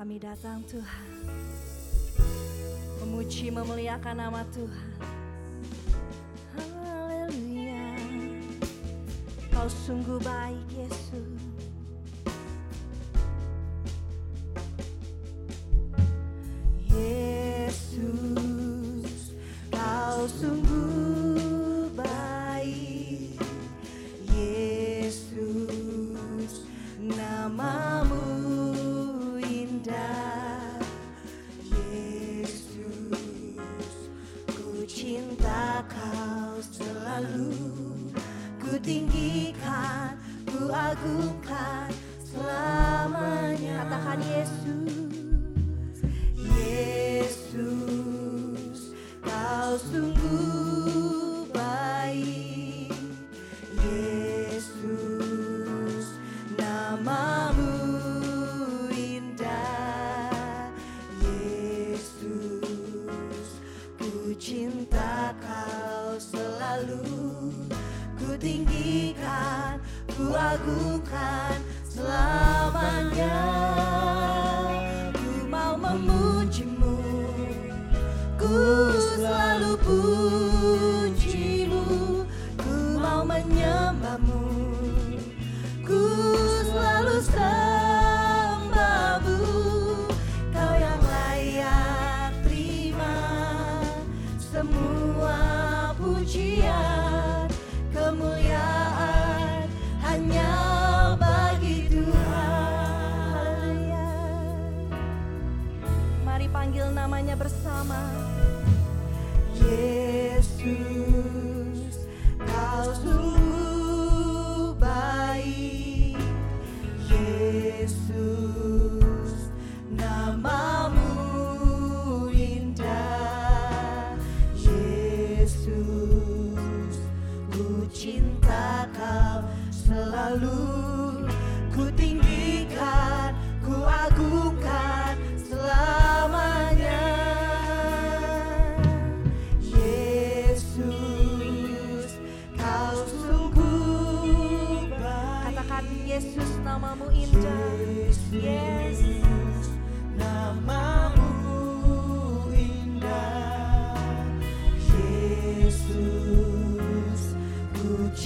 kami datang Tuhan. Memuji memuliakan nama Tuhan. Haleluya. Kau sungguh baik Yesus. cinta kau selalu ku tinggal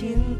chiến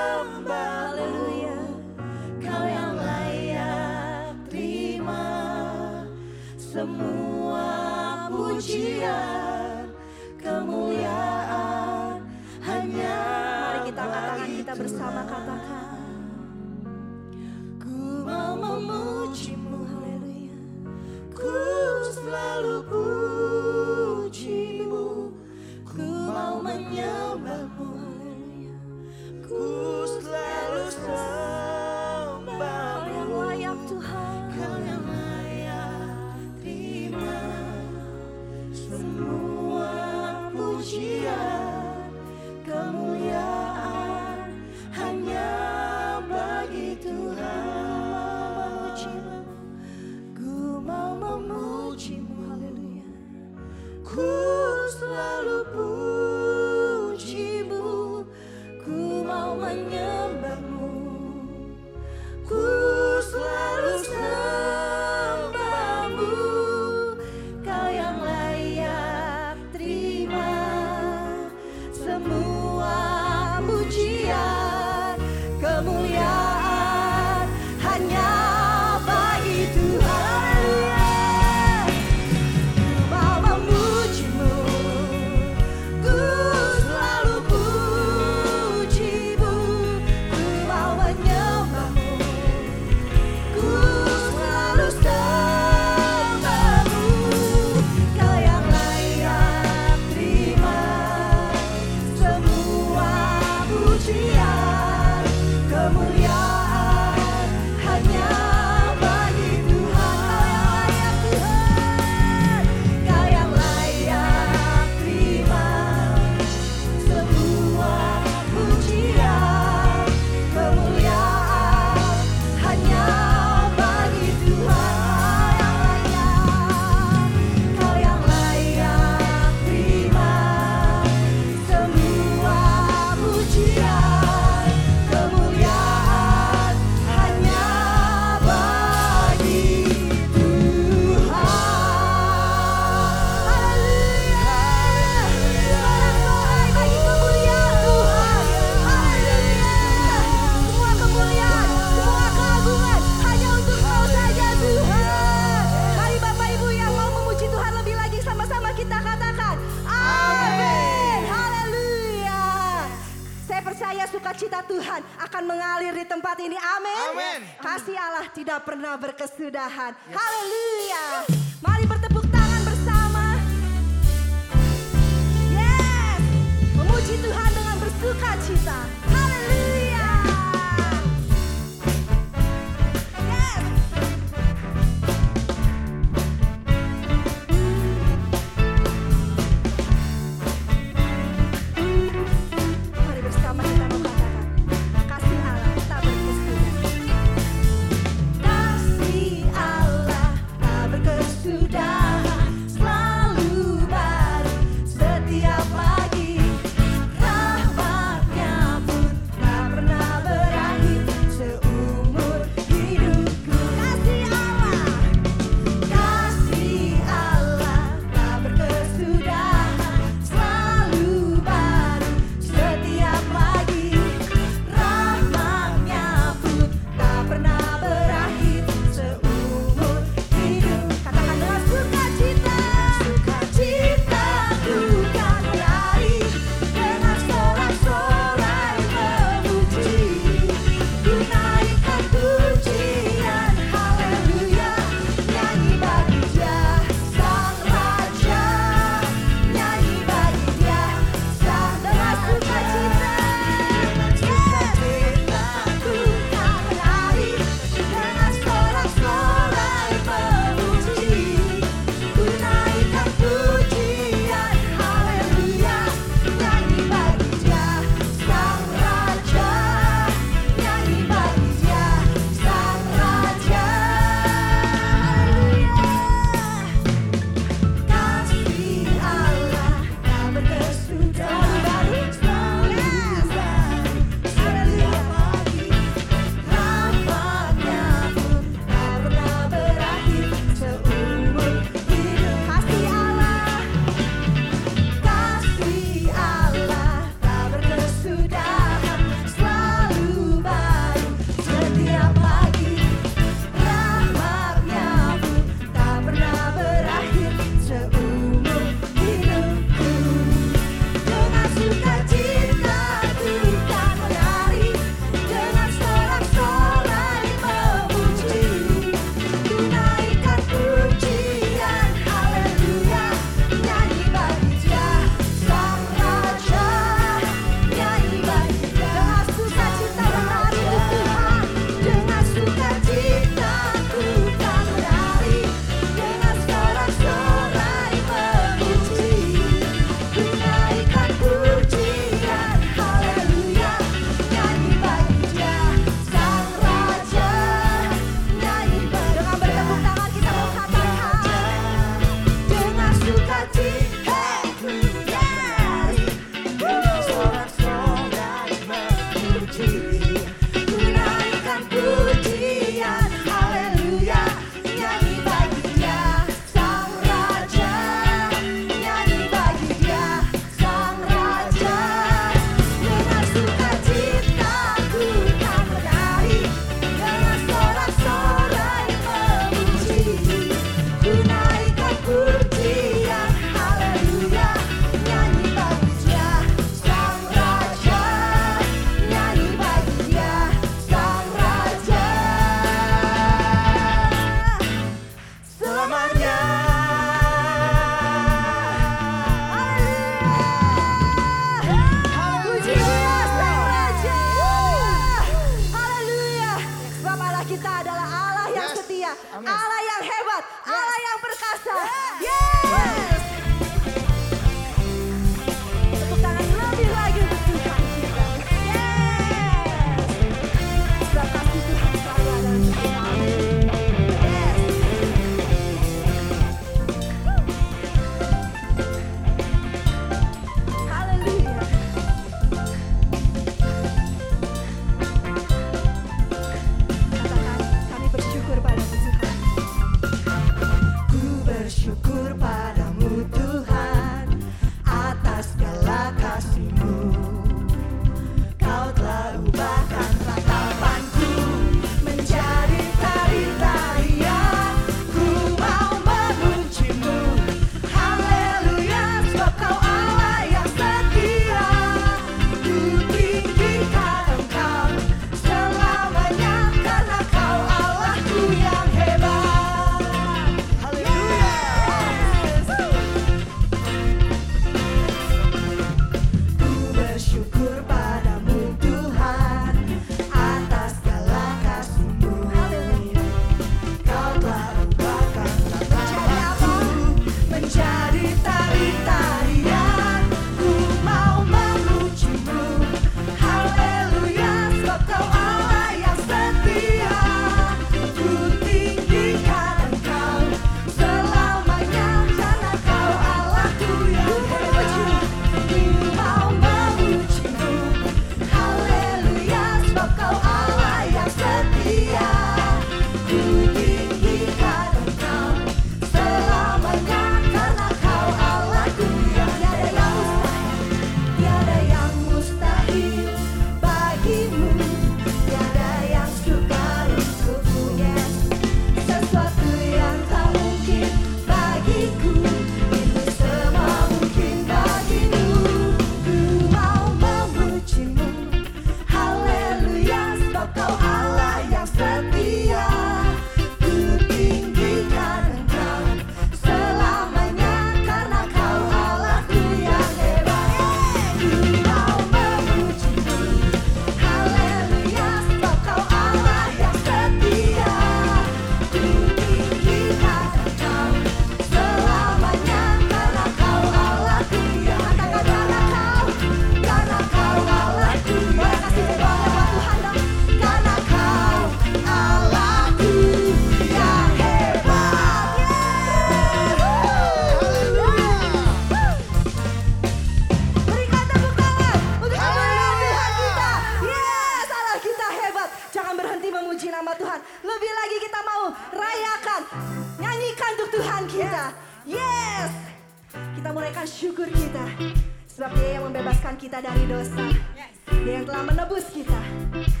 yang telah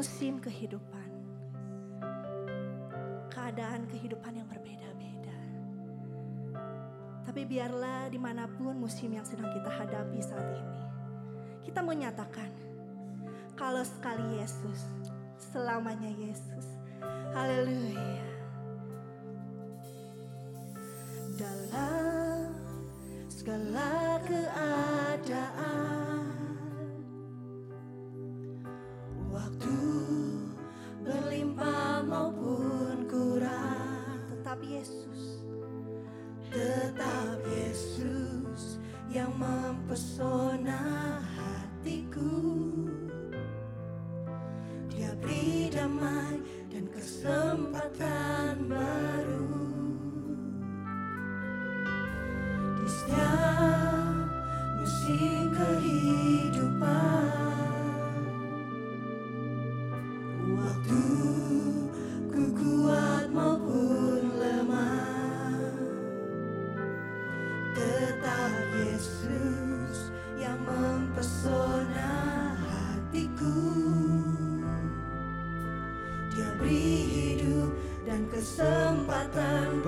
musim kehidupan, keadaan kehidupan yang berbeda-beda. Tapi biarlah di mana pun musim yang sedang kita hadapi saat ini, kita menyatakan kalau sekali Yesus, selamanya Yesus. Haleluya. Dalam segala keadaan Waktu berlimpah maupun kurang. Tetap Yesus. Tetap Yesus yang mempesona hatiku. Dia beri damai dan kesempatan baru. Di setiap musim kehidupan Waktu ku kuat maupun lemah. Tetap Yesus yang mempesona hatiku. Dia beri hidup dan kesempatan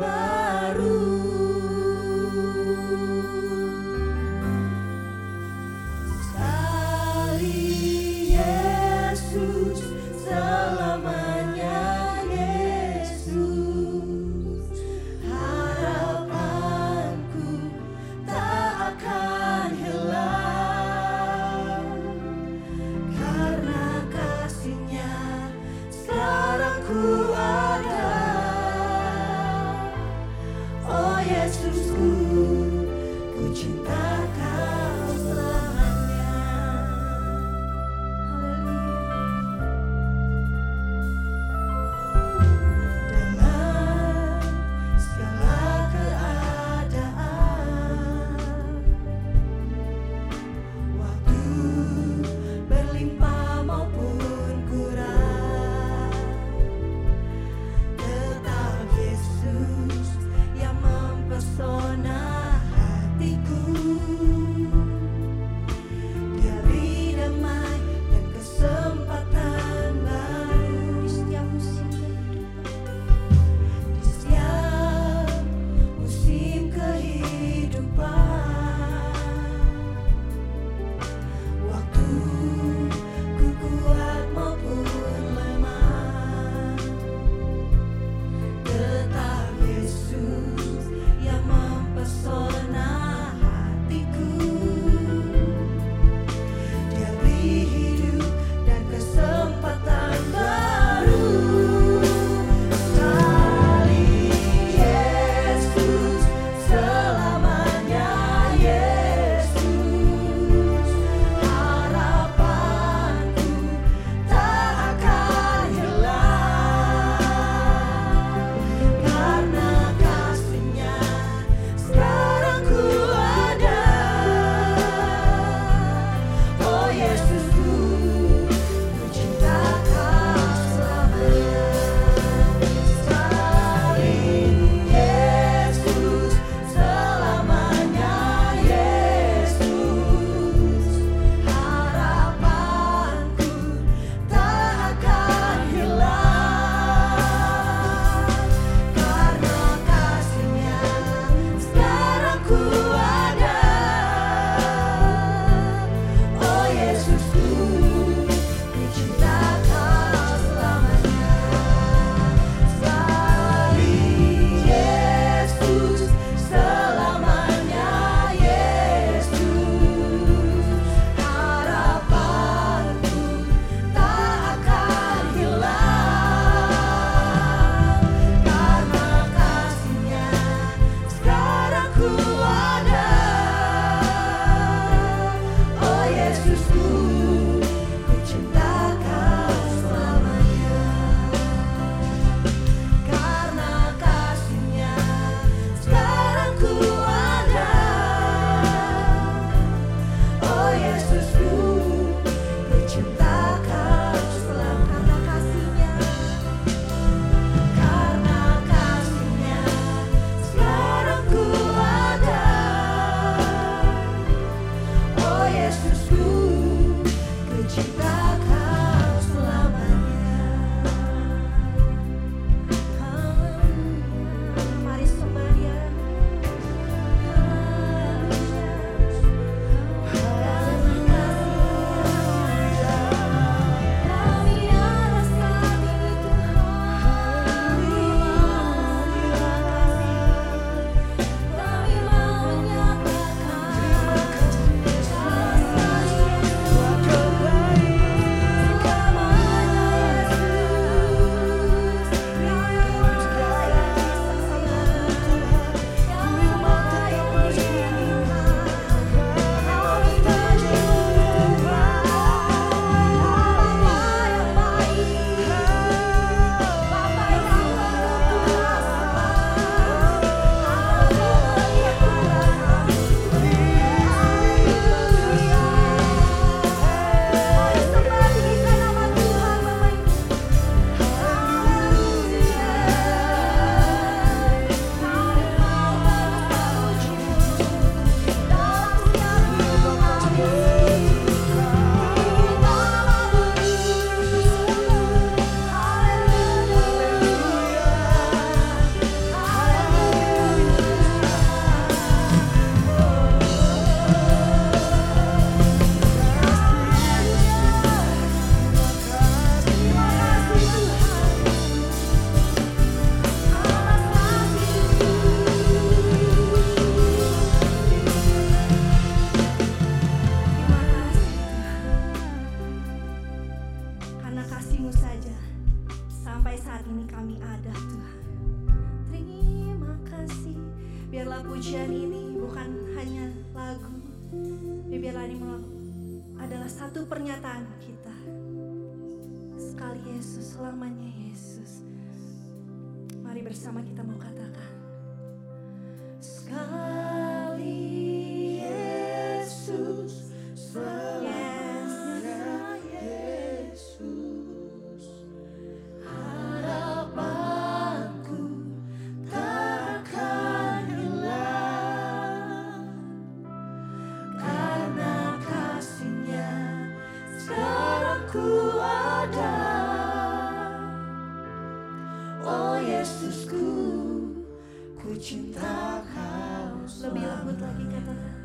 cinta kau lebih lembut lagi katakan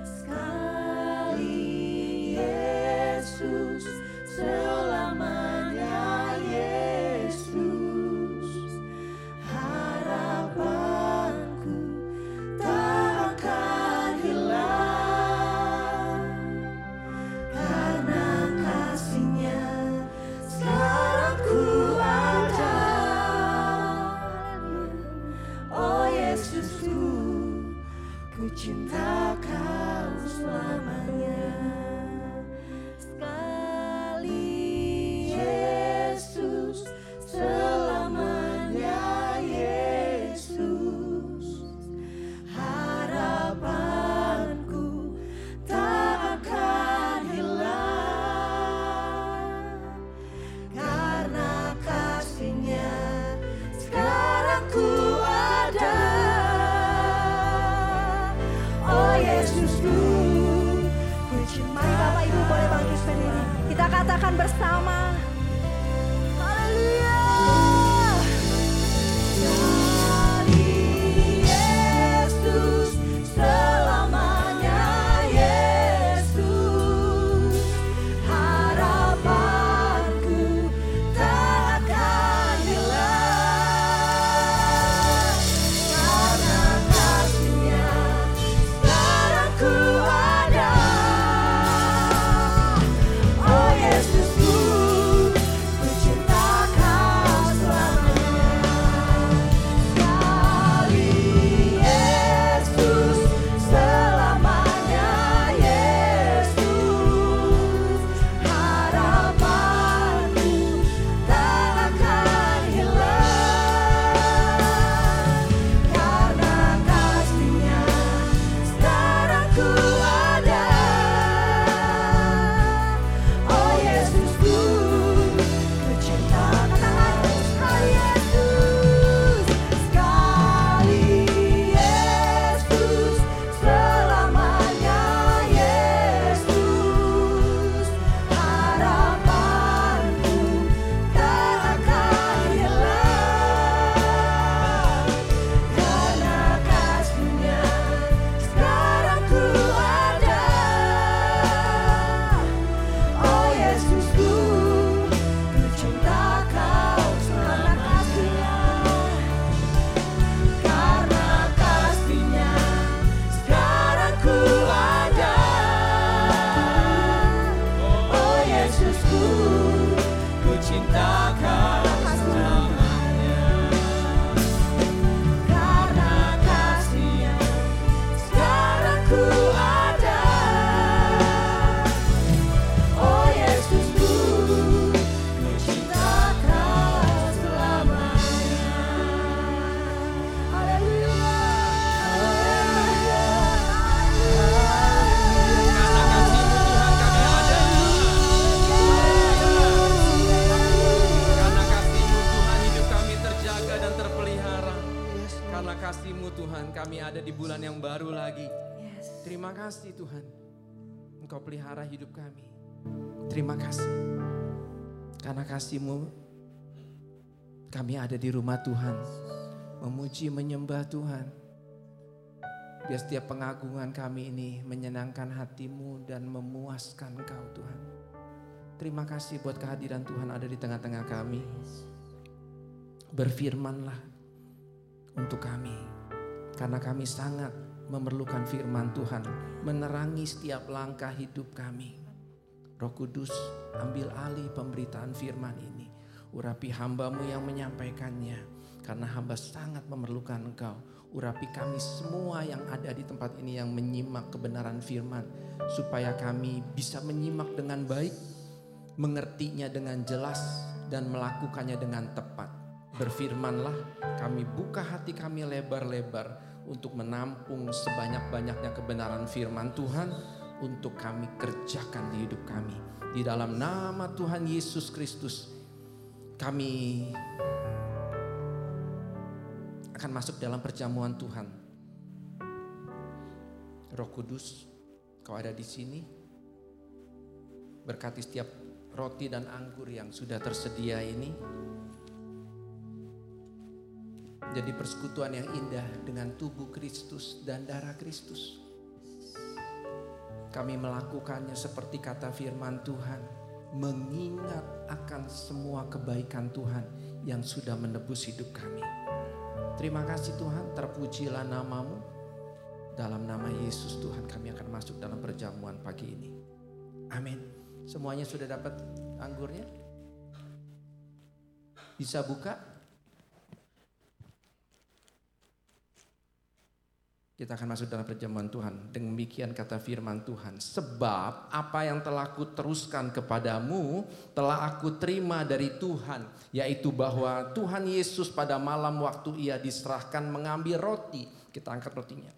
sekali Yesus selama kasih-Mu, kami ada di rumah Tuhan, memuji menyembah Tuhan. Biar setiap pengagungan kami ini menyenangkan hatimu dan memuaskan kau Tuhan. Terima kasih buat kehadiran Tuhan ada di tengah-tengah kami. Berfirmanlah untuk kami. Karena kami sangat memerlukan firman Tuhan menerangi setiap langkah hidup kami. Roh Kudus ambil alih pemberitaan firman ini. Urapi hambamu yang menyampaikannya. Karena hamba sangat memerlukan engkau. Urapi kami semua yang ada di tempat ini yang menyimak kebenaran firman. Supaya kami bisa menyimak dengan baik. Mengertinya dengan jelas. Dan melakukannya dengan tepat. Berfirmanlah kami buka hati kami lebar-lebar. Untuk menampung sebanyak-banyaknya kebenaran firman Tuhan untuk kami kerjakan di hidup kami. Di dalam nama Tuhan Yesus Kristus kami akan masuk dalam perjamuan Tuhan. Roh Kudus, kau ada di sini. Berkati setiap roti dan anggur yang sudah tersedia ini. Jadi persekutuan yang indah dengan tubuh Kristus dan darah Kristus. Kami melakukannya seperti kata firman Tuhan mengingat akan semua kebaikan Tuhan yang sudah menebus hidup kami. Terima kasih Tuhan, terpujilah namamu. Dalam nama Yesus Tuhan kami akan masuk dalam perjamuan pagi ini. Amin. Semuanya sudah dapat anggurnya? Bisa buka? Kita akan masuk dalam perjamuan Tuhan. Demikian kata firman Tuhan. Sebab apa yang telah aku teruskan kepadamu telah aku terima dari Tuhan. Yaitu bahwa Tuhan Yesus pada malam waktu ia diserahkan mengambil roti. Kita angkat rotinya.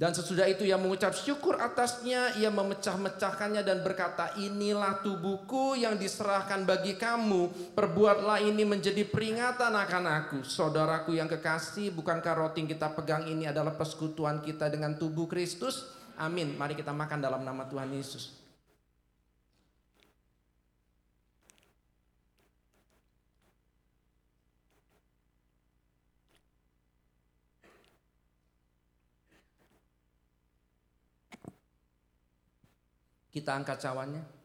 Dan sesudah itu ia mengucap syukur atasnya, ia memecah-mecahkannya dan berkata, inilah tubuhku yang diserahkan bagi kamu, perbuatlah ini menjadi peringatan akan aku. Saudaraku yang kekasih, bukankah roti kita pegang ini adalah persekutuan kita dengan tubuh Kristus? Amin, mari kita makan dalam nama Tuhan Yesus. Kita angkat cawannya.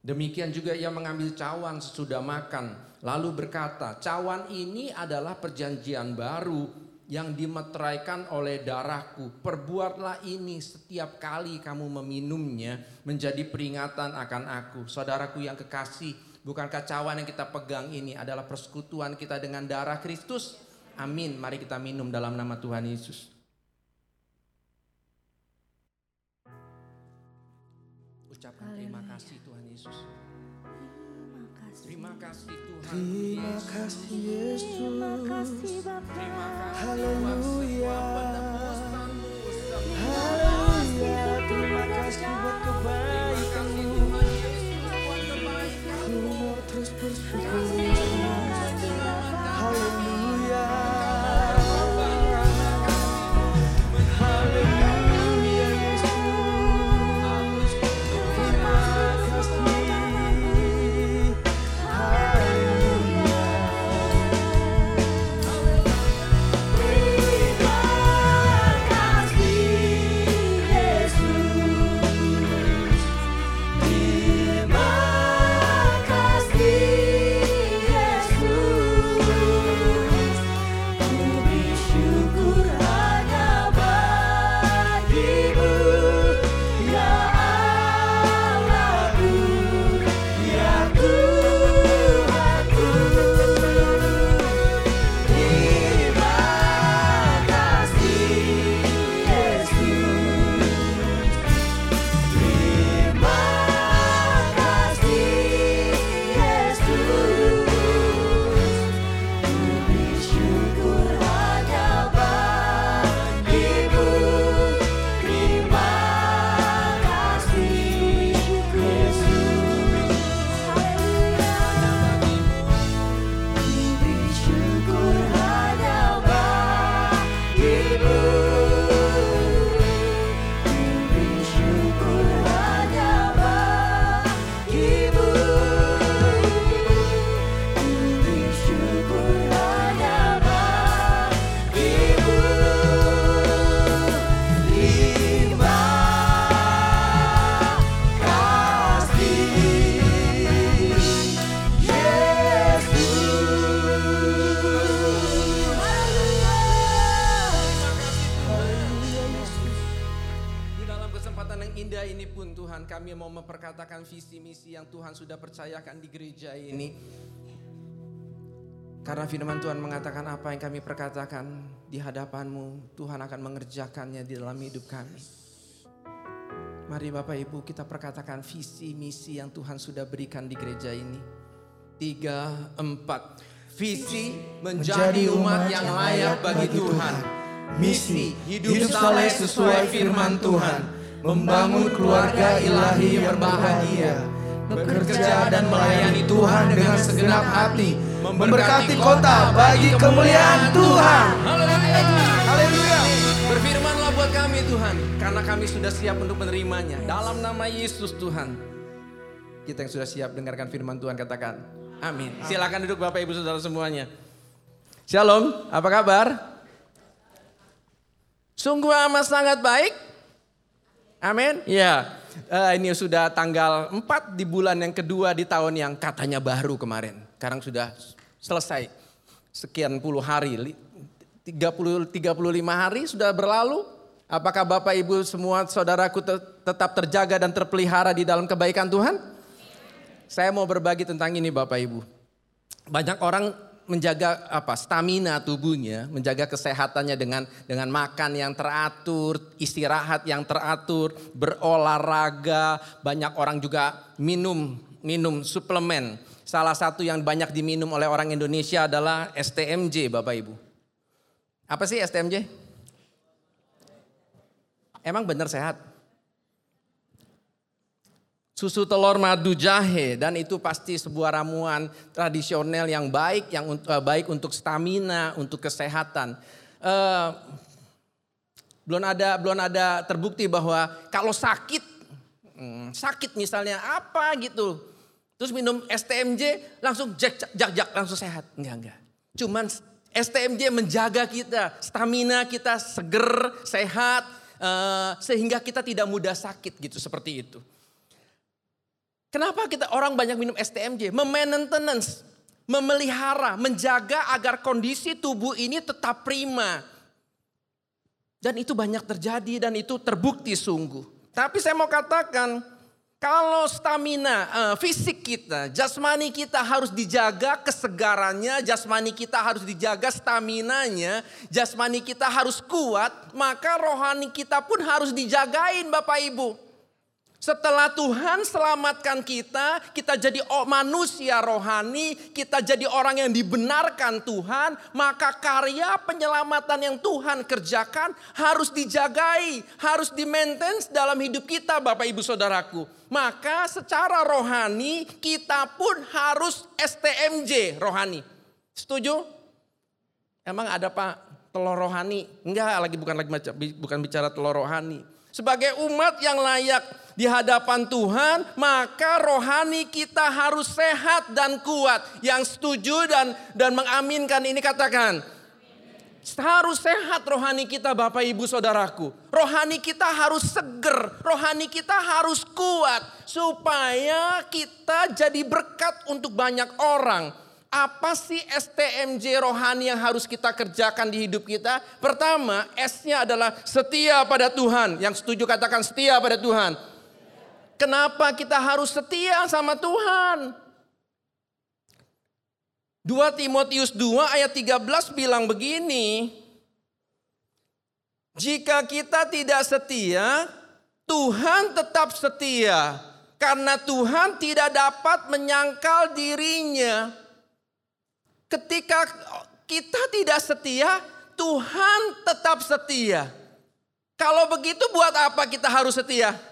Demikian juga ia mengambil cawan sesudah makan. Lalu berkata, cawan ini adalah perjanjian baru yang dimeteraikan oleh darahku. Perbuatlah ini setiap kali kamu meminumnya menjadi peringatan akan aku. Saudaraku yang kekasih, bukankah cawan yang kita pegang ini adalah persekutuan kita dengan darah Kristus? Amin. Mari kita minum dalam nama Tuhan Yesus. Kasih Tuhan Yesus. Terima kasih. Terima kasih Tuhan Terima Yesus. kasih Yesus. Terima kasih Bapak. Terima kasih Haleluya. Haleluya. Terima kasih buat Terima kasih. Ku mau terus bersyukur. Percayakan di gereja ini. Karena firman Tuhan mengatakan apa yang kami perkatakan di hadapanmu, Tuhan akan mengerjakannya di dalam hidup kami. Mari Bapak Ibu kita perkatakan visi misi yang Tuhan sudah berikan di gereja ini. Tiga, empat. Visi menjadi umat yang layak bagi Tuhan. Misi hidup saleh sesuai firman Tuhan. Membangun keluarga ilahi yang berbahagia. Bekerja dan melayani Tuhan dengan segenap hati. Memberkati kota bagi kemuliaan Tuhan. Haleluya. Berfirmanlah buat kami Tuhan. Karena kami sudah siap untuk menerimanya. Dalam nama Yesus Tuhan. Kita yang sudah siap dengarkan firman Tuhan katakan. Amin. Silakan duduk Bapak Ibu Saudara semuanya. Shalom, apa kabar? Sungguh amat sangat baik. Amin. Ya, eh, ini sudah tanggal 4 di bulan yang kedua di tahun yang katanya baru kemarin. Sekarang sudah selesai. Sekian puluh hari, li- 30 35 hari sudah berlalu. Apakah Bapak Ibu semua saudaraku te- tetap terjaga dan terpelihara di dalam kebaikan Tuhan? Saya mau berbagi tentang ini Bapak Ibu. Banyak orang menjaga apa stamina tubuhnya, menjaga kesehatannya dengan dengan makan yang teratur, istirahat yang teratur, berolahraga. Banyak orang juga minum minum suplemen. Salah satu yang banyak diminum oleh orang Indonesia adalah STMJ, Bapak Ibu. Apa sih STMJ? Emang benar sehat? Susu telur madu jahe dan itu pasti sebuah ramuan tradisional yang baik yang eh, baik untuk stamina, untuk kesehatan. Eh, belum ada belum ada terbukti bahwa kalau sakit hmm, sakit misalnya apa gitu terus minum STMJ langsung jak jak jak, langsung sehat. Enggak enggak. Cuman STMJ menjaga kita stamina kita seger sehat eh, sehingga kita tidak mudah sakit gitu seperti itu Kenapa kita orang banyak minum STMJ? Memaintenance, memelihara, menjaga agar kondisi tubuh ini tetap prima. Dan itu banyak terjadi dan itu terbukti sungguh. Tapi saya mau katakan, kalau stamina eh, fisik kita, jasmani kita harus dijaga kesegarannya, jasmani kita harus dijaga staminanya, jasmani kita harus kuat, maka rohani kita pun harus dijagain Bapak Ibu. Setelah Tuhan selamatkan kita, kita jadi manusia rohani, kita jadi orang yang dibenarkan Tuhan, maka karya penyelamatan yang Tuhan kerjakan harus dijagai, harus di-maintain dalam hidup kita Bapak Ibu Saudaraku. Maka secara rohani kita pun harus STMJ rohani. Setuju? Emang ada Pak telur rohani? Enggak, lagi bukan lagi bukan bicara telur rohani. Sebagai umat yang layak di hadapan Tuhan, maka rohani kita harus sehat dan kuat. Yang setuju dan dan mengaminkan ini katakan. Harus sehat rohani kita Bapak Ibu Saudaraku. Rohani kita harus seger, rohani kita harus kuat supaya kita jadi berkat untuk banyak orang. Apa sih STMJ rohani yang harus kita kerjakan di hidup kita? Pertama, S-nya adalah setia pada Tuhan. Yang setuju katakan setia pada Tuhan. Kenapa kita harus setia sama Tuhan? 2 Timotius 2 ayat 13 bilang begini. Jika kita tidak setia, Tuhan tetap setia. Karena Tuhan tidak dapat menyangkal dirinya. Ketika kita tidak setia, Tuhan tetap setia. Kalau begitu buat apa kita harus setia?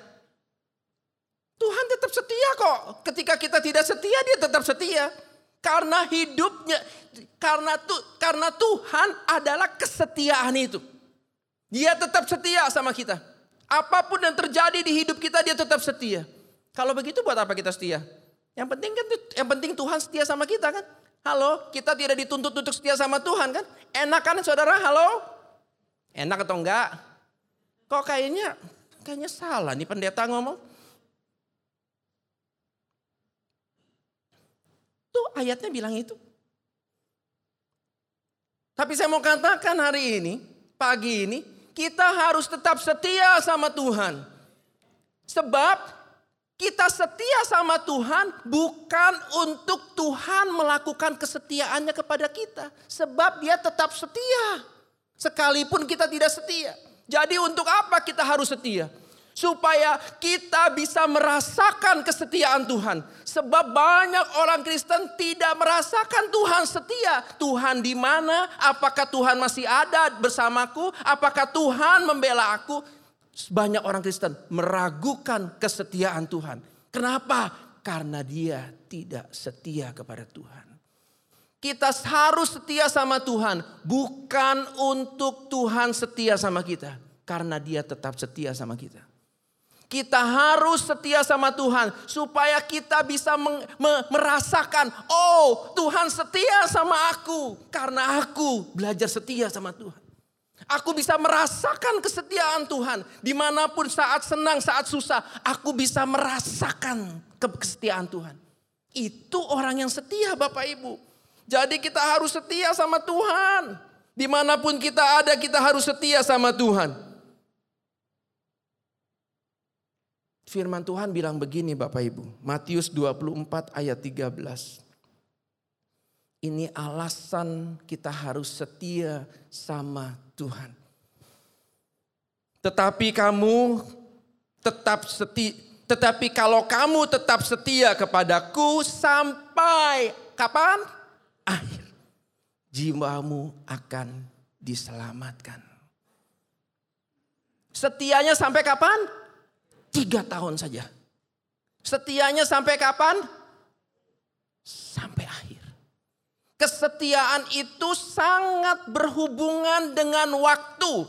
Tuhan tetap setia kok. Ketika kita tidak setia, dia tetap setia. Karena hidupnya, karena tu, karena Tuhan adalah kesetiaan itu. Dia tetap setia sama kita. Apa pun yang terjadi di hidup kita, dia tetap setia. Kalau begitu buat apa kita setia? Yang penting kan, yang penting Tuhan setia sama kita kan. Halo, kita tidak dituntut untuk setia sama Tuhan kan? Enak kan saudara? Halo? Enak atau enggak? Kok kayaknya, kayaknya salah nih pendeta ngomong. Tuh ayatnya bilang itu. Tapi saya mau katakan hari ini, pagi ini, kita harus tetap setia sama Tuhan. Sebab Kita setia sama Tuhan bukan untuk Tuhan melakukan kesetiaannya kepada kita. Sebab dia tetap setia. Sekalipun kita tidak setia. Jadi untuk apa kita harus setia? Supaya kita bisa merasakan kesetiaan Tuhan. Sebab banyak orang Kristen tidak merasakan Tuhan setia. Tuhan di mana? Apakah Tuhan masih ada bersamaku? Apakah Tuhan membela aku? Banyak orang Kristen meragukan kesetiaan Tuhan. Kenapa? Karena dia tidak setia kepada Tuhan. Kita harus setia sama Tuhan, bukan untuk Tuhan setia sama kita, karena Dia tetap setia sama kita. Kita harus setia sama Tuhan supaya kita bisa merasakan, oh Tuhan setia sama aku karena aku belajar setia sama Tuhan. Aku bisa merasakan kesetiaan Tuhan. Di mana pun saat senang, saat susah. Aku bisa merasakan ke- kesetiaan Tuhan. Itu orang yang setia Bapak Ibu. Jadi kita harus setia sama Tuhan. Di mana pun kita ada kita harus setia sama Tuhan. Firman Tuhan bilang begini Bapak Ibu. Matius 24 ayat 13. Ini alasan kita harus setia sama Tuhan. Tetapi kamu tetap setia, tetapi kalau kamu tetap setia kepadaku sampai kapan? Akhir. Jiwamu akan diselamatkan. Setianya sampai kapan? Tiga tahun saja. Setianya sampai kapan? Sampai akhir. Kesetiaan itu sangat berhubungan dengan waktu.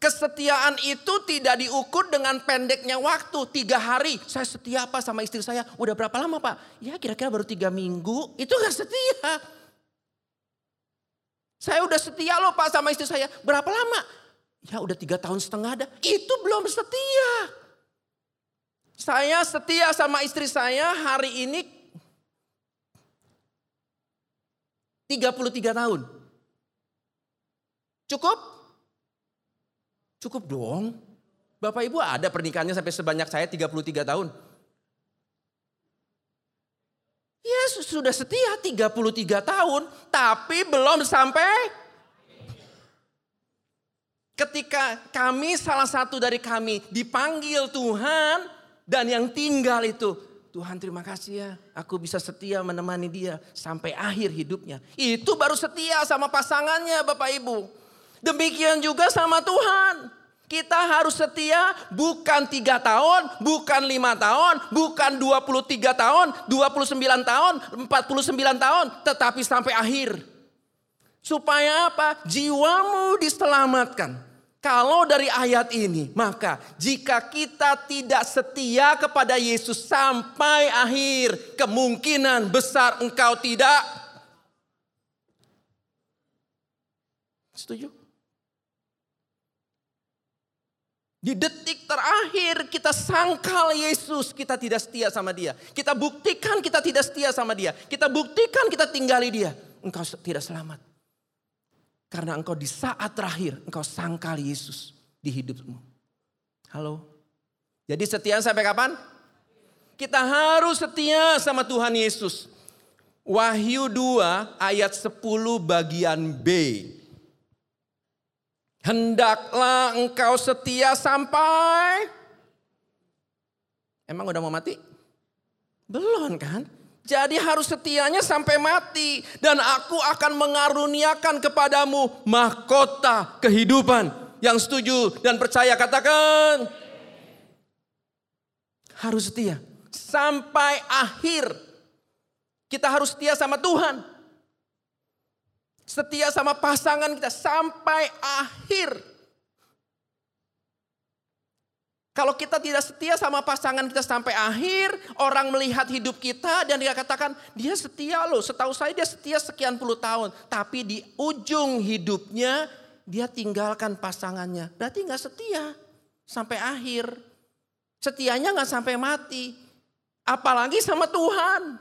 Kesetiaan itu tidak diukur dengan pendeknya waktu. Tiga hari, saya setia apa sama istri saya? Udah berapa lama pak? Ya kira-kira baru tiga minggu, itu gak setia. Saya udah setia loh pak sama istri saya. Berapa lama? Ya udah tiga tahun setengah ada. Itu belum setia. Saya setia sama istri saya hari ini 33 tahun. Cukup? Cukup dong. Bapak Ibu ada pernikahannya sampai sebanyak saya 33 tahun. Ya sudah setia 33 tahun. Tapi belum sampai ketika kami salah satu dari kami dipanggil Tuhan dan yang tinggal itu Tuhan terima kasih ya aku bisa setia menemani dia sampai akhir hidupnya. Itu baru setia sama pasangannya Bapak Ibu. Demikian juga sama Tuhan. Kita harus setia bukan tiga tahun, bukan lima tahun, bukan 23 tahun, 29 tahun, 49 tahun, tetapi sampai akhir. Supaya apa? Jiwamu diselamatkan. Kalau dari ayat ini, maka jika kita tidak setia kepada Yesus sampai akhir, kemungkinan besar engkau tidak setuju. Di detik terakhir kita sangkal Yesus, kita tidak setia sama dia. Kita buktikan kita tidak setia sama dia. Kita buktikan kita tinggali dia. Engkau tidak selamat. Karena engkau di saat terakhir engkau sangkal Yesus di hidupmu. Halo. Jadi setia sampai kapan? Kita harus setia sama Tuhan Yesus. Wahyu 2 ayat 10 bagian B. Hendaklah engkau setia sampai Emang udah mau mati? Belum kan? Jadi harus setianya sampai mati. Dan aku akan mengaruniakan kepadamu mahkota kehidupan. Yang setuju dan percaya katakan. Harus setia. Sampai akhir. Kita harus setia sama Tuhan. Setia sama pasangan kita sampai akhir. Kalau kita tidak setia sama pasangan kita sampai akhir, orang melihat hidup kita dan dia katakan, dia setia loh. Setahu saya dia setia sekian puluh tahun. Tapi di ujung hidupnya dia tinggalkan pasangannya. Berarti nggak setia sampai akhir. Setianya nggak sampai mati. Apalagi sama Tuhan.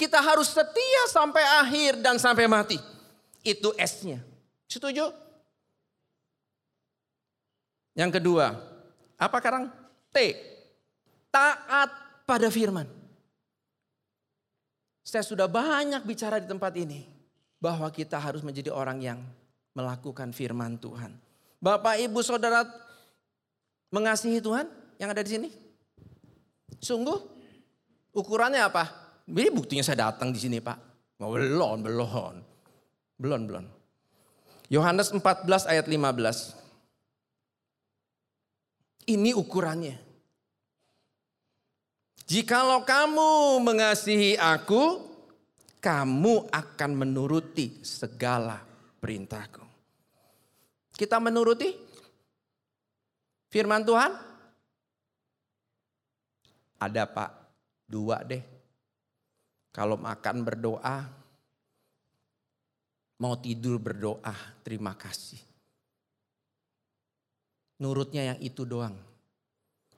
Kita harus setia sampai akhir dan sampai mati. Itu S-nya. Setuju? Yang kedua, apa sekarang? T. taat pada firman. Saya sudah banyak bicara di tempat ini bahwa kita harus menjadi orang yang melakukan firman Tuhan. Bapak, Ibu, Saudara mengasihi Tuhan yang ada di sini? Sungguh? Ukurannya apa? Ini buktinya saya datang di sini, Pak. Belum, belum. Belum, belum. Yohanes 14 ayat 15. Ini ukurannya. Jikalau kamu mengasihi aku, kamu akan menuruti segala perintahku. Kita menuruti firman Tuhan? Ada pak, dua deh. Kalau makan berdoa, mau tidur berdoa, terima kasih. Nurutnya yang itu doang.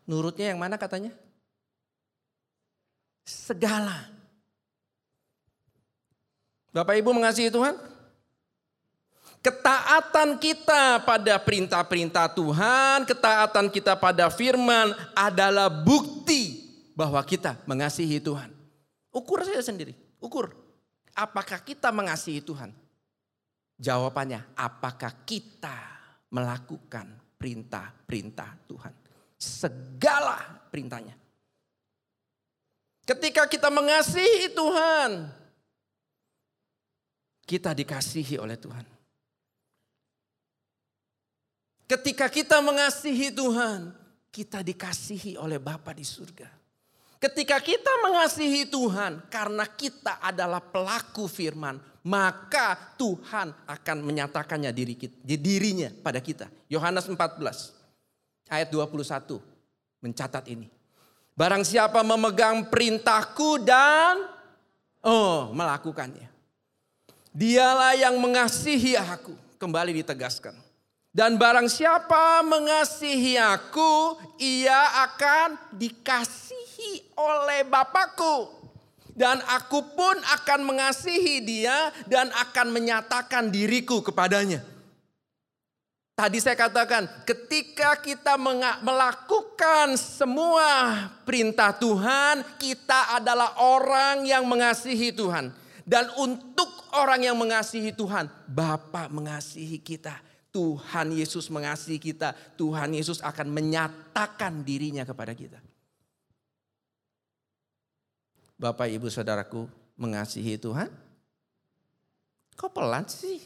Nurutnya yang mana katanya? Segala. Bapak Ibu mengasihi Tuhan? Ketaatan kita pada perintah-perintah Tuhan, ketaatan kita pada firman adalah bukti bahwa kita mengasihi Tuhan. Ukur saja sendiri, ukur. Apakah kita mengasihi Tuhan? Jawabannya, apakah kita melakukan perintah-perintah Tuhan? Segala perintahnya. Ketika kita mengasihi Tuhan, kita dikasihi oleh Tuhan. Ketika kita mengasihi Tuhan, kita dikasihi oleh Bapa di surga. Ketika kita mengasihi Tuhan karena kita adalah pelaku firman, maka Tuhan akan menyatakannya diri kita, dirinya pada kita. Yohanes 14 ayat 21 mencatat ini. Barang siapa memegang perintahku dan oh melakukannya. Dialah yang mengasihi aku. Kembali ditegaskan. Dan barang siapa mengasihi aku, ia akan dikasihi oleh Bapakku. Dan aku pun akan mengasihi dia dan akan menyatakan diriku kepadanya. Tadi saya katakan, ketika kita melakukan semua perintah Tuhan, kita adalah orang yang mengasihi Tuhan. Dan untuk orang yang mengasihi Tuhan, Bapa mengasihi kita. Tuhan Yesus mengasihi kita. Tuhan Yesus akan menyatakan dirinya kepada kita. Bapak, Ibu, Saudaraku mengasihi Tuhan? Kok pelan sih?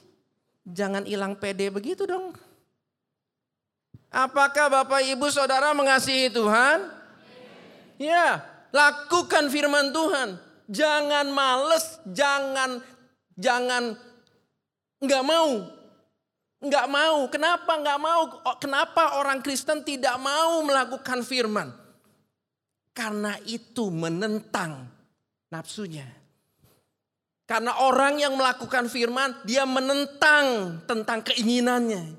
Jangan hilang pede begitu dong. Apakah Bapak Ibu Saudara mengasihi Tuhan? Ya, lakukan firman Tuhan. Jangan males, jangan jangan nggak mau. Nggak mau. Kenapa nggak mau? Kenapa orang Kristen tidak mau melakukan firman? Karena itu menentang nafsunya. Karena orang yang melakukan firman, dia menentang tentang keinginannya.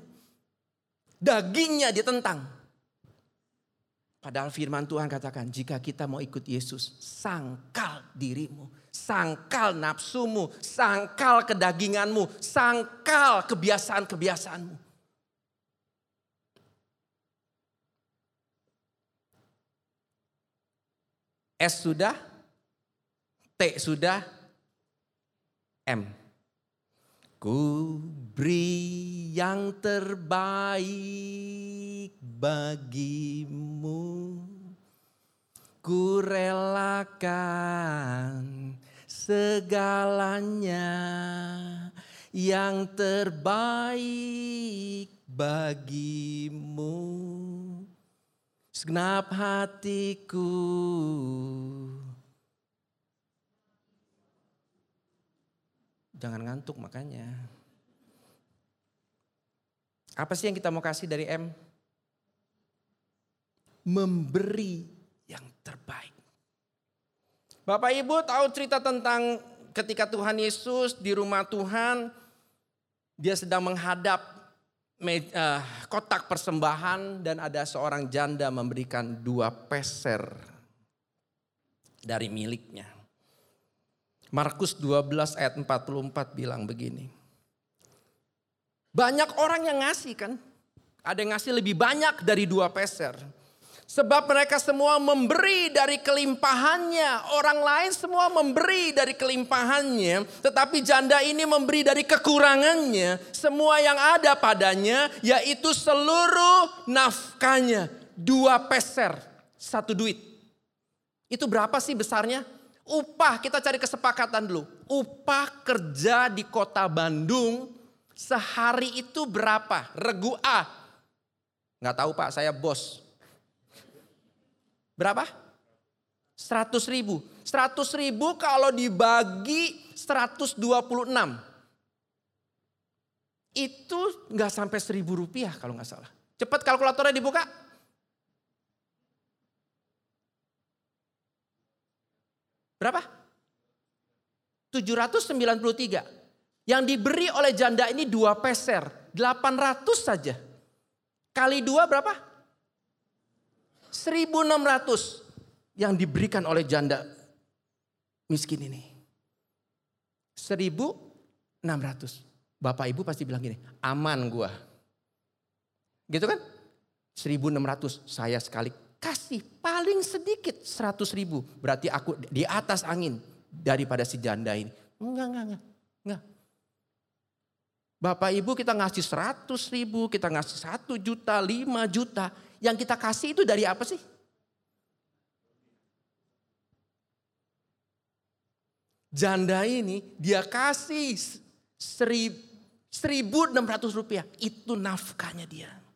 Dagingnya ditentang. Padahal firman Tuhan katakan, jika kita mau ikut Yesus, sangkal dirimu, sangkal nafsumu, sangkal kedaginganmu, sangkal kebiasaan-kebiasaanmu. S sudah, T sudah, M. Ku beri yang terbaik bagimu. Ku relakan segalanya yang terbaik bagimu. Segenap hatiku Jangan ngantuk makanya. Apa sih yang kita mau kasih dari M? Memberi yang terbaik. Bapak Ibu tahu cerita tentang ketika Tuhan Yesus di rumah Tuhan, dia sedang menghadap eh, kotak persembahan dan ada seorang janda memberikan dua peser dari miliknya. Markus 12 ayat 44 bilang begini. Banyak orang yang ngasih kan. Ada yang ngasih lebih banyak dari dua peser. Sebab mereka semua memberi dari kelimpahannya. Orang lain semua memberi dari kelimpahannya. Tetapi janda ini memberi dari kekurangannya. Semua yang ada padanya yaitu seluruh nafkahnya. Dua peser, satu duit. Itu berapa sih besarnya? Upah, kita cari kesepakatan dulu. Upah kerja di kota Bandung sehari itu berapa? Regu A. Nggak tahu pak, saya bos. Berapa? 100 ribu. 100 ribu kalau dibagi 126. Itu nggak sampai seribu rupiah kalau nggak salah. Cepat kalkulatornya dibuka. Berapa? 793. Yang diberi oleh janda ini dua peser. 800 saja. Kali dua berapa? 1600 yang diberikan oleh janda miskin ini. 1600. Bapak ibu pasti bilang gini, aman gua. Gitu kan? 1600 saya sekali kasih paling sedikit 100 ribu. Berarti aku di atas angin daripada si janda ini. Enggak, enggak, enggak. enggak. Bapak ibu kita ngasih 100 ribu, kita ngasih 1 juta, 5 juta. Yang kita kasih itu dari apa sih? Janda ini dia kasih 1.600 rupiah. Itu nafkahnya dia.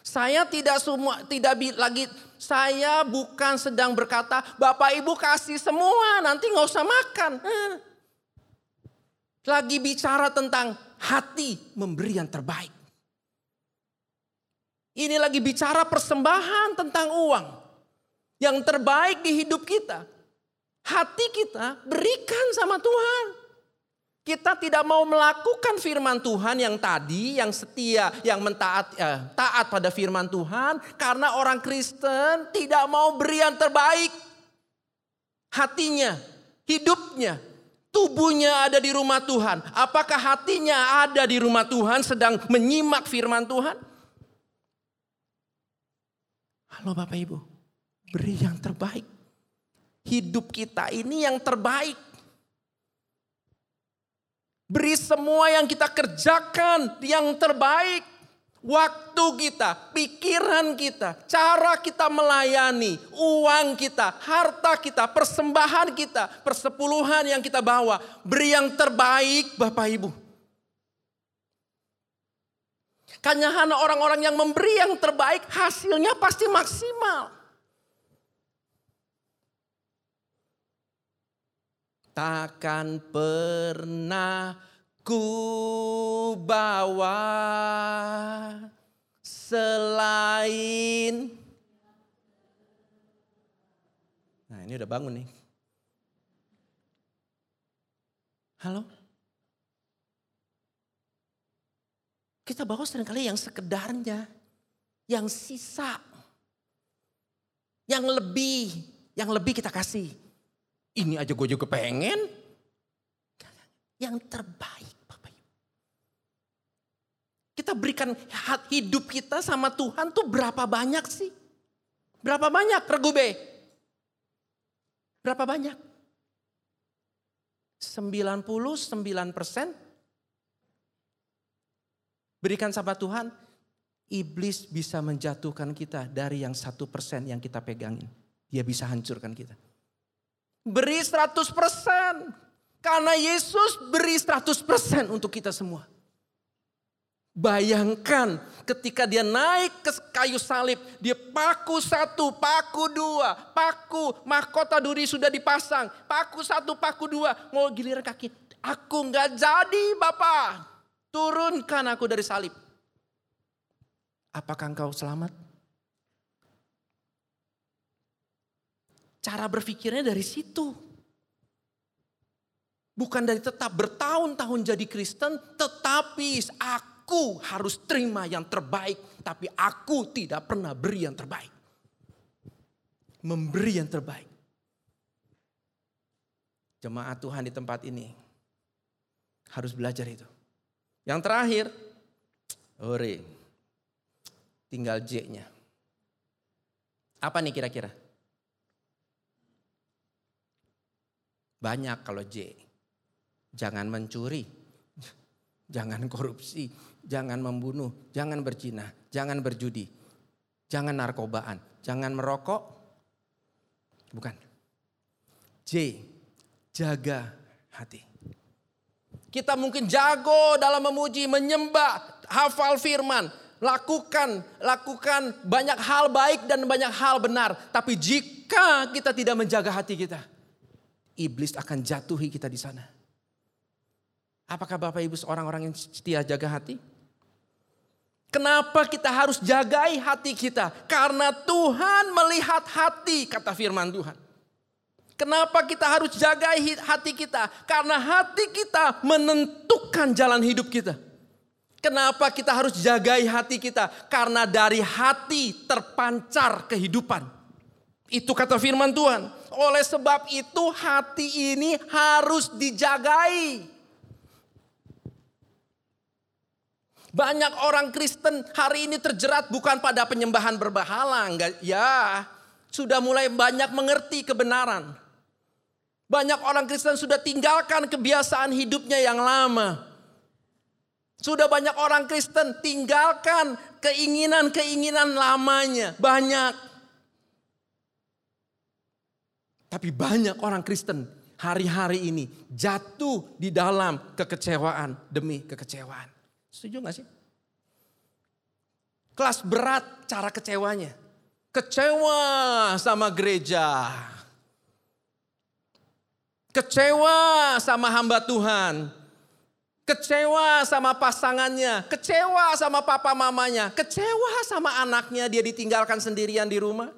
Saya tidak semua tidak lagi saya bukan sedang berkata Bapak Ibu kasih semua nanti nggak usah makan. Eh. Lagi bicara tentang hati memberi yang terbaik. Ini lagi bicara persembahan tentang uang. Yang terbaik di hidup kita. Hati kita berikan sama Tuhan. Kita tidak mau melakukan firman Tuhan yang tadi, yang setia, yang mentaat, eh, taat pada firman Tuhan. Karena orang Kristen tidak mau beri yang terbaik. Hatinya, hidupnya, tubuhnya ada di rumah Tuhan. Apakah hatinya ada di rumah Tuhan sedang menyimak firman Tuhan? Halo Bapak Ibu, beri yang terbaik. Hidup kita ini yang terbaik. Beri semua yang kita kerjakan yang terbaik. Waktu kita, pikiran kita, cara kita melayani, uang kita, harta kita, persembahan kita, persepuluhan yang kita bawa. Beri yang terbaik Bapak Ibu. Karena hanya orang-orang yang memberi yang terbaik hasilnya pasti maksimal. Takkan pernah ku bawa selain Nah, ini udah bangun nih. Halo? Kita bawa sering kali yang sekedarnya, yang sisa, yang lebih, yang lebih kita kasih. Ini aja gue juga pengen. Yang terbaik Bapak Ibu. Kita berikan hidup kita sama Tuhan tuh berapa banyak sih? Berapa banyak regu B? Berapa banyak? 99 persen berikan sama Tuhan, iblis bisa menjatuhkan kita dari yang satu persen yang kita pegangin. Dia bisa hancurkan kita. Beri 100 persen. Karena Yesus beri 100 persen untuk kita semua. Bayangkan ketika dia naik ke kayu salib, dia paku satu, paku dua, paku mahkota duri sudah dipasang, paku satu, paku dua, mau giliran kaki. Aku nggak jadi Bapak, turunkan aku dari salib. Apakah engkau selamat? Cara berpikirnya dari situ. Bukan dari tetap bertahun-tahun jadi Kristen, tetapi aku harus terima yang terbaik, tapi aku tidak pernah beri yang terbaik. Memberi yang terbaik. Jemaat Tuhan di tempat ini harus belajar itu. Yang terakhir, ore, tinggal J-nya. Apa nih kira-kira? Banyak kalau J. Jangan mencuri, jangan korupsi, jangan membunuh, jangan berzina, jangan berjudi, jangan narkobaan, jangan merokok. Bukan. J, jaga hati. Kita mungkin jago dalam memuji, menyembah, hafal firman, lakukan lakukan banyak hal baik dan banyak hal benar. Tapi jika kita tidak menjaga hati kita, iblis akan jatuhi kita di sana. Apakah Bapak Ibu orang-orang yang setia jaga hati? Kenapa kita harus jagai hati kita? Karena Tuhan melihat hati, kata firman Tuhan. Kenapa kita harus jagai hati kita? Karena hati kita menentukan jalan hidup kita. Kenapa kita harus jagai hati kita? Karena dari hati terpancar kehidupan. Itu kata firman Tuhan. Oleh sebab itu hati ini harus dijagai. Banyak orang Kristen hari ini terjerat bukan pada penyembahan berbahala, enggak ya. Sudah mulai banyak mengerti kebenaran. Banyak orang Kristen sudah tinggalkan kebiasaan hidupnya yang lama. Sudah banyak orang Kristen tinggalkan keinginan-keinginan lamanya. Banyak. Tapi banyak orang Kristen hari-hari ini jatuh di dalam kekecewaan demi kekecewaan. Setuju gak sih? Kelas berat cara kecewanya. Kecewa sama gereja. Kecewa sama hamba Tuhan. Kecewa sama pasangannya. Kecewa sama papa mamanya. Kecewa sama anaknya dia ditinggalkan sendirian di rumah.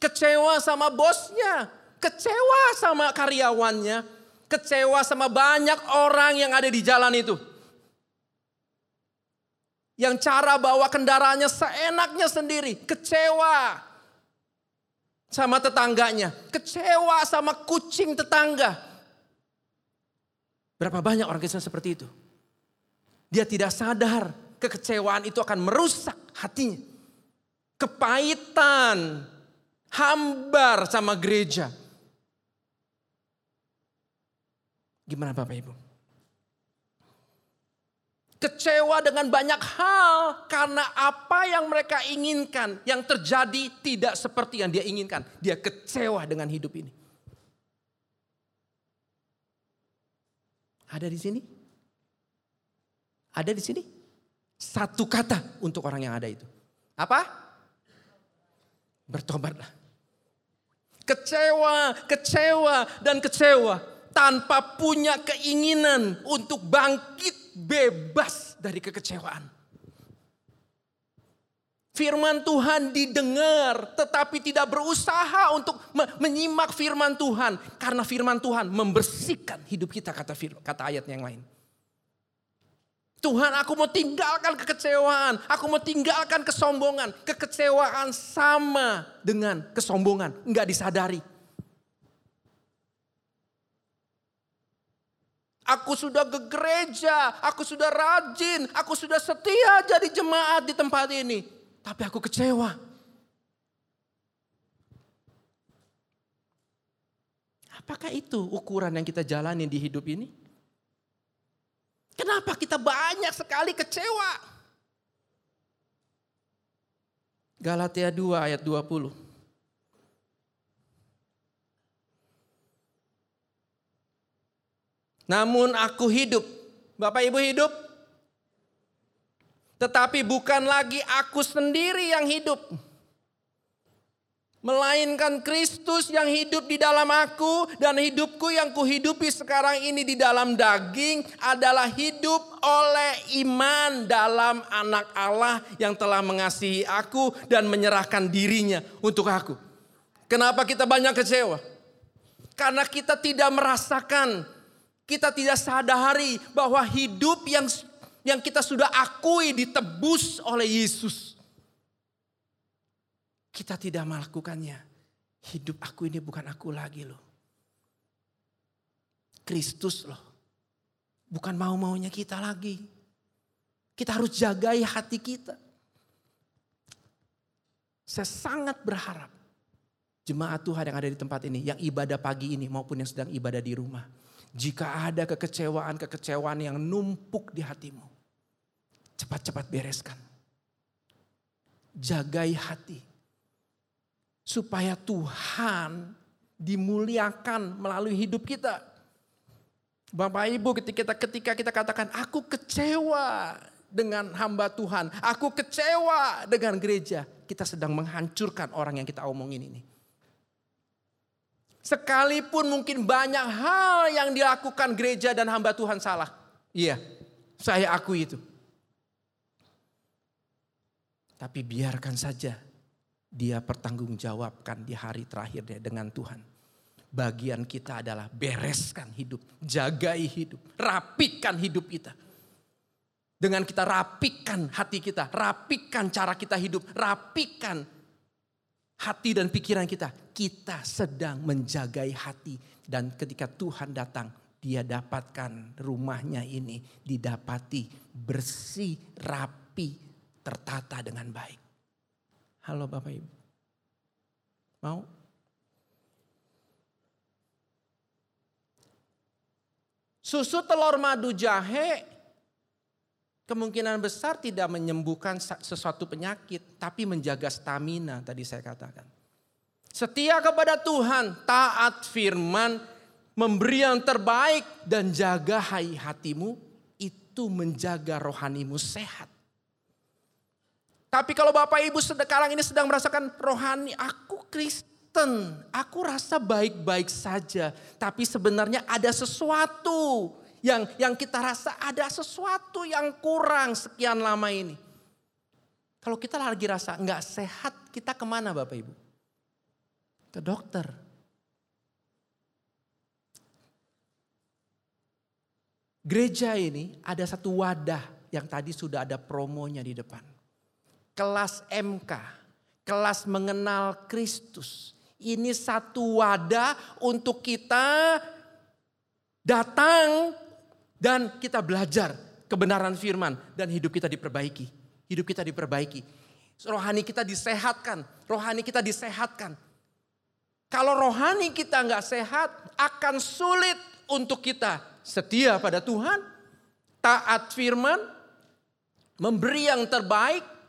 Kecewa sama bosnya. Kecewa sama karyawannya kecewa sama banyak orang yang ada di jalan itu. Yang cara bawa kendaraannya seenaknya sendiri, kecewa sama tetangganya, kecewa sama kucing tetangga. Berapa banyak orang Kristen seperti itu? Dia tidak sadar kekecewaan itu akan merusak hatinya. Kepahitan, hambar sama gereja. Gimana Bapak Ibu? Kecewa dengan banyak hal karena apa yang mereka inginkan yang terjadi tidak seperti yang dia inginkan. Dia kecewa dengan hidup ini. Ada di sini? Ada di sini? Satu kata untuk orang yang ada itu. Apa? Bertobatlah. Kecewa, kecewa, dan kecewa tanpa punya keinginan untuk bangkit bebas dari kekecewaan. Firman Tuhan didengar tetapi tidak berusaha untuk menyimak firman Tuhan. Karena firman Tuhan membersihkan hidup kita kata, kata ayat yang lain. Tuhan aku mau tinggalkan kekecewaan. Aku mau tinggalkan kesombongan. Kekecewaan sama dengan kesombongan. Enggak disadari. Aku sudah ke gereja, aku sudah rajin, aku sudah setia jadi jemaat di tempat ini. Tapi aku kecewa. Apakah itu ukuran yang kita jalani di hidup ini? Kenapa kita banyak sekali kecewa? Galatia 2 ayat 20. Namun aku hidup. Bapak Ibu hidup? Tetapi bukan lagi aku sendiri yang hidup. Melainkan Kristus yang hidup di dalam aku dan hidupku yang kuhidupi sekarang ini di dalam daging adalah hidup oleh iman dalam anak Allah yang telah mengasihi aku dan menyerahkan dirinya untuk aku. Kenapa kita banyak kecewa? Karena kita tidak merasakan kita tidak sadari bahwa hidup yang yang kita sudah akui ditebus oleh Yesus. Kita tidak melakukannya. Hidup aku ini bukan aku lagi loh. Kristus loh. Bukan mau-maunya kita lagi. Kita harus jagai hati kita. Saya sangat berharap jemaat Tuhan yang ada di tempat ini, yang ibadah pagi ini maupun yang sedang ibadah di rumah. Jika ada kekecewaan-kekecewaan yang numpuk di hatimu, cepat-cepat bereskan. Jagai hati. Supaya Tuhan dimuliakan melalui hidup kita. Bapak Ibu ketika kita, ketika kita katakan aku kecewa dengan hamba Tuhan. Aku kecewa dengan gereja. Kita sedang menghancurkan orang yang kita omongin ini. Sekalipun mungkin banyak hal yang dilakukan gereja dan hamba Tuhan salah. Iya, saya akui itu. Tapi biarkan saja dia pertanggungjawabkan di hari terakhir dia dengan Tuhan. Bagian kita adalah bereskan hidup, jagai hidup, rapikan hidup kita. Dengan kita rapikan hati kita, rapikan cara kita hidup, rapikan hati dan pikiran kita. Kita sedang menjagai hati. Dan ketika Tuhan datang, dia dapatkan rumahnya ini didapati bersih, rapi, tertata dengan baik. Halo Bapak Ibu. Mau? Susu telur madu jahe kemungkinan besar tidak menyembuhkan sesuatu penyakit, tapi menjaga stamina tadi saya katakan. Setia kepada Tuhan, taat firman, memberi yang terbaik dan jaga hai hatimu, itu menjaga rohanimu sehat. Tapi kalau Bapak Ibu sekarang ini sedang merasakan rohani, aku Kristen, aku rasa baik-baik saja. Tapi sebenarnya ada sesuatu yang yang kita rasa ada sesuatu yang kurang sekian lama ini. Kalau kita lagi rasa nggak sehat, kita ke mana Bapak Ibu? Ke dokter. Gereja ini ada satu wadah yang tadi sudah ada promonya di depan. Kelas MK, kelas mengenal Kristus. Ini satu wadah untuk kita datang dan kita belajar kebenaran firman dan hidup kita diperbaiki. Hidup kita diperbaiki. Rohani kita disehatkan. Rohani kita disehatkan. Kalau rohani kita nggak sehat, akan sulit untuk kita setia pada Tuhan, taat firman, memberi yang terbaik,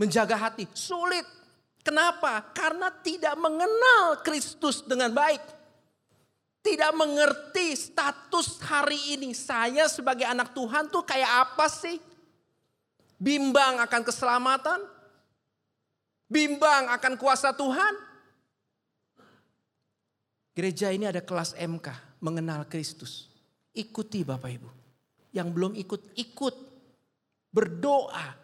menjaga hati. Sulit. Kenapa? Karena tidak mengenal Kristus dengan baik. Tidak mengerti status hari ini. Saya sebagai anak Tuhan tuh kayak apa sih? Bimbang akan keselamatan? Bimbang akan kuasa Tuhan? Gereja ini ada kelas MK, mengenal Kristus. Ikuti Bapak Ibu. Yang belum ikut, ikut. Berdoa.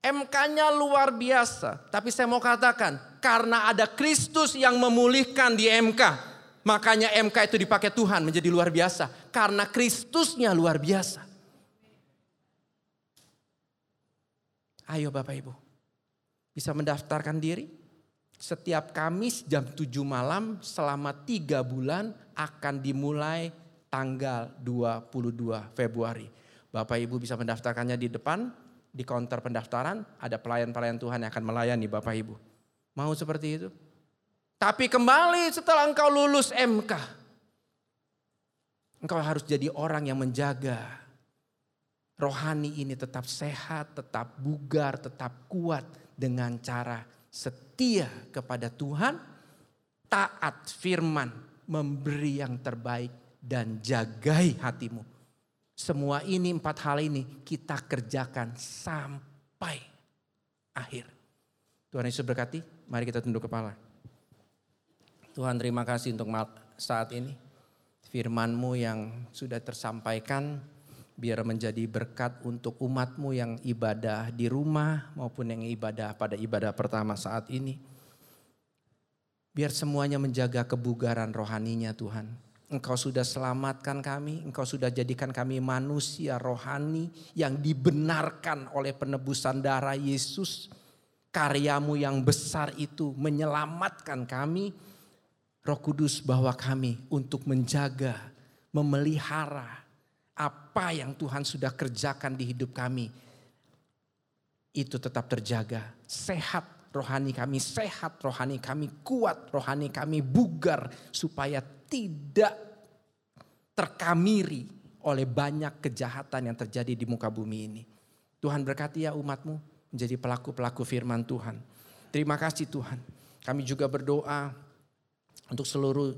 MK-nya luar biasa. Tapi saya mau katakan, karena ada Kristus yang memulihkan di MK. Makanya MK itu dipakai Tuhan menjadi luar biasa. Karena Kristusnya luar biasa. Ayo Bapak Ibu. Bisa mendaftarkan diri? Setiap Kamis jam 7 malam selama tiga bulan akan dimulai tanggal 22 Februari. Bapak Ibu bisa mendaftarkannya di depan, di counter pendaftaran, ada pelayan-pelayan Tuhan yang akan melayani Bapak Ibu. Mau seperti itu? Tapi kembali setelah engkau lulus MK, engkau harus jadi orang yang menjaga rohani ini tetap sehat, tetap bugar, tetap kuat dengan cara setia kepada Tuhan, taat firman, memberi yang terbaik dan jagai hatimu. Semua ini empat hal ini kita kerjakan sampai akhir. Tuhan Yesus berkati, mari kita tunduk kepala. Tuhan terima kasih untuk saat ini. Firmanmu yang sudah tersampaikan biar menjadi berkat untuk umatmu yang ibadah di rumah maupun yang ibadah pada ibadah pertama saat ini. Biar semuanya menjaga kebugaran rohaninya Tuhan. Engkau sudah selamatkan kami, Engkau sudah jadikan kami manusia rohani yang dibenarkan oleh penebusan darah Yesus. Karyamu yang besar itu menyelamatkan kami. Roh Kudus bawa kami untuk menjaga, memelihara, apa yang Tuhan sudah kerjakan di hidup kami itu tetap terjaga, sehat rohani kami sehat, rohani kami kuat, rohani kami bugar supaya tidak terkamiri oleh banyak kejahatan yang terjadi di muka bumi ini. Tuhan berkati ya umatmu menjadi pelaku-pelaku firman Tuhan. Terima kasih Tuhan. Kami juga berdoa untuk seluruh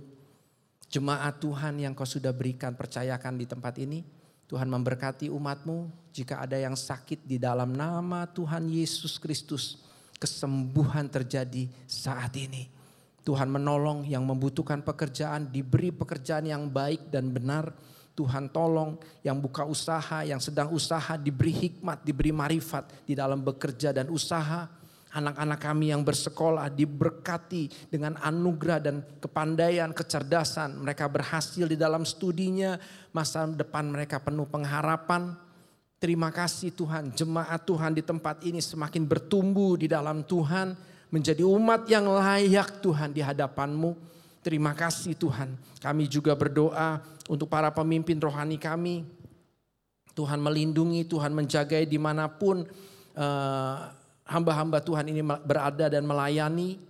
jemaat Tuhan yang kau sudah berikan percayakan di tempat ini. Tuhan memberkati umatmu jika ada yang sakit di dalam nama Tuhan Yesus Kristus. Kesembuhan terjadi saat ini. Tuhan menolong yang membutuhkan pekerjaan, diberi pekerjaan yang baik dan benar. Tuhan tolong yang buka usaha, yang sedang usaha diberi hikmat, diberi marifat di dalam bekerja dan usaha. Anak-anak kami yang bersekolah diberkati dengan anugerah dan kepandaian, kecerdasan. Mereka berhasil di dalam studinya, masa depan mereka penuh pengharapan. Terima kasih Tuhan, jemaat Tuhan di tempat ini semakin bertumbuh di dalam Tuhan. Menjadi umat yang layak Tuhan di hadapanmu. Terima kasih Tuhan. Kami juga berdoa untuk para pemimpin rohani kami. Tuhan melindungi, Tuhan menjagai di mana pun eh, hamba-hamba Tuhan ini berada dan melayani.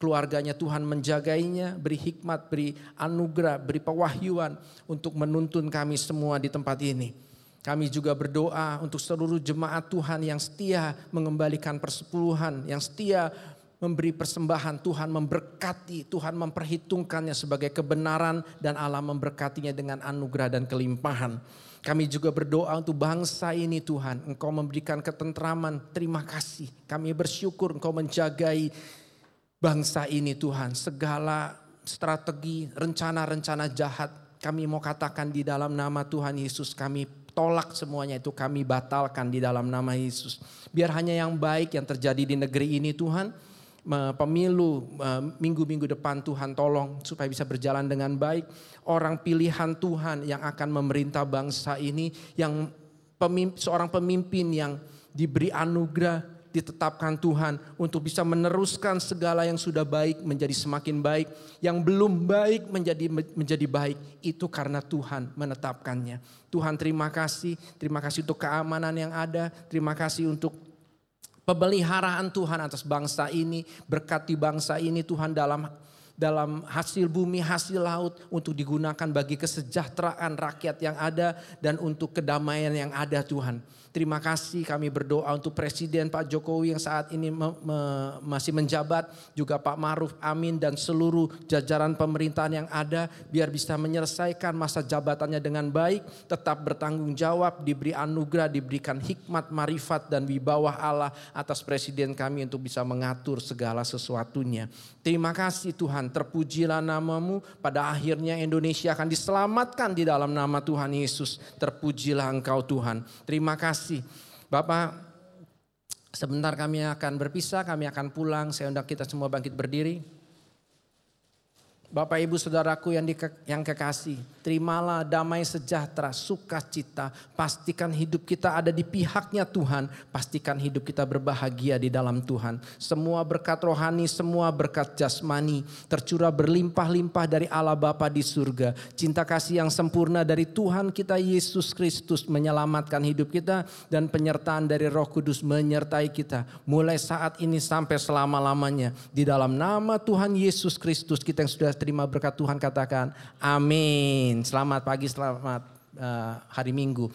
Keluarganya Tuhan menjagainya, beri hikmat, beri anugerah, beri pewahyuan untuk menuntun kami semua di tempat ini. Kami juga berdoa untuk seluruh jemaat Tuhan yang setia mengembalikan persepuluhan, yang setia memberi persembahan, Tuhan memberkati, Tuhan memperhitungkannya sebagai kebenaran dan Allah memberkatinya dengan anugerah dan kelimpahan. Kami juga berdoa untuk bangsa ini Tuhan, Engkau memberikan ketentraman, terima kasih. Kami bersyukur Engkau menjagai bangsa ini Tuhan. Segala strategi, rencana-rencana jahat kami mau katakan di dalam nama Tuhan Yesus kami tolak semuanya itu kami batalkan di dalam nama Yesus. Biar hanya yang baik yang terjadi di negeri ini Tuhan pemilu minggu-minggu depan Tuhan tolong supaya bisa berjalan dengan baik. Orang pilihan Tuhan yang akan memerintah bangsa ini yang pemimpin, seorang pemimpin yang diberi anugerah ditetapkan Tuhan untuk bisa meneruskan segala yang sudah baik menjadi semakin baik, yang belum baik menjadi menjadi baik itu karena Tuhan menetapkannya. Tuhan terima kasih, terima kasih untuk keamanan yang ada, terima kasih untuk pemeliharaan Tuhan atas bangsa ini, berkati bangsa ini Tuhan dalam dalam hasil bumi, hasil laut untuk digunakan bagi kesejahteraan rakyat yang ada dan untuk kedamaian yang ada Tuhan. Terima kasih kami berdoa untuk Presiden Pak Jokowi yang saat ini me, me, masih menjabat, juga Pak Maruf Amin dan seluruh jajaran pemerintahan yang ada biar bisa menyelesaikan masa jabatannya dengan baik, tetap bertanggung jawab, diberi anugerah, diberikan hikmat, marifat dan wibawa Allah atas Presiden kami untuk bisa mengatur segala sesuatunya. Terima kasih Tuhan, terpujilah namamu, pada akhirnya Indonesia akan diselamatkan di dalam nama Tuhan Yesus. Terpujilah engkau Tuhan. Terima kasih kasih. Bapak, sebentar kami akan berpisah, kami akan pulang. Saya undang kita semua bangkit berdiri. Bapak ibu saudaraku yang, di, yang kekasih, terimalah damai sejahtera, sukacita. Pastikan hidup kita ada di pihaknya Tuhan. Pastikan hidup kita berbahagia di dalam Tuhan. Semua berkat rohani, semua berkat jasmani. Tercurah berlimpah-limpah dari Allah Bapa di surga. Cinta kasih yang sempurna dari Tuhan kita Yesus Kristus menyelamatkan hidup kita. Dan penyertaan dari roh kudus menyertai kita. Mulai saat ini sampai selama-lamanya. Di dalam nama Tuhan Yesus Kristus kita yang sudah terima berkat Tuhan katakan amin. Selamat pagi, selamat uh, hari Minggu.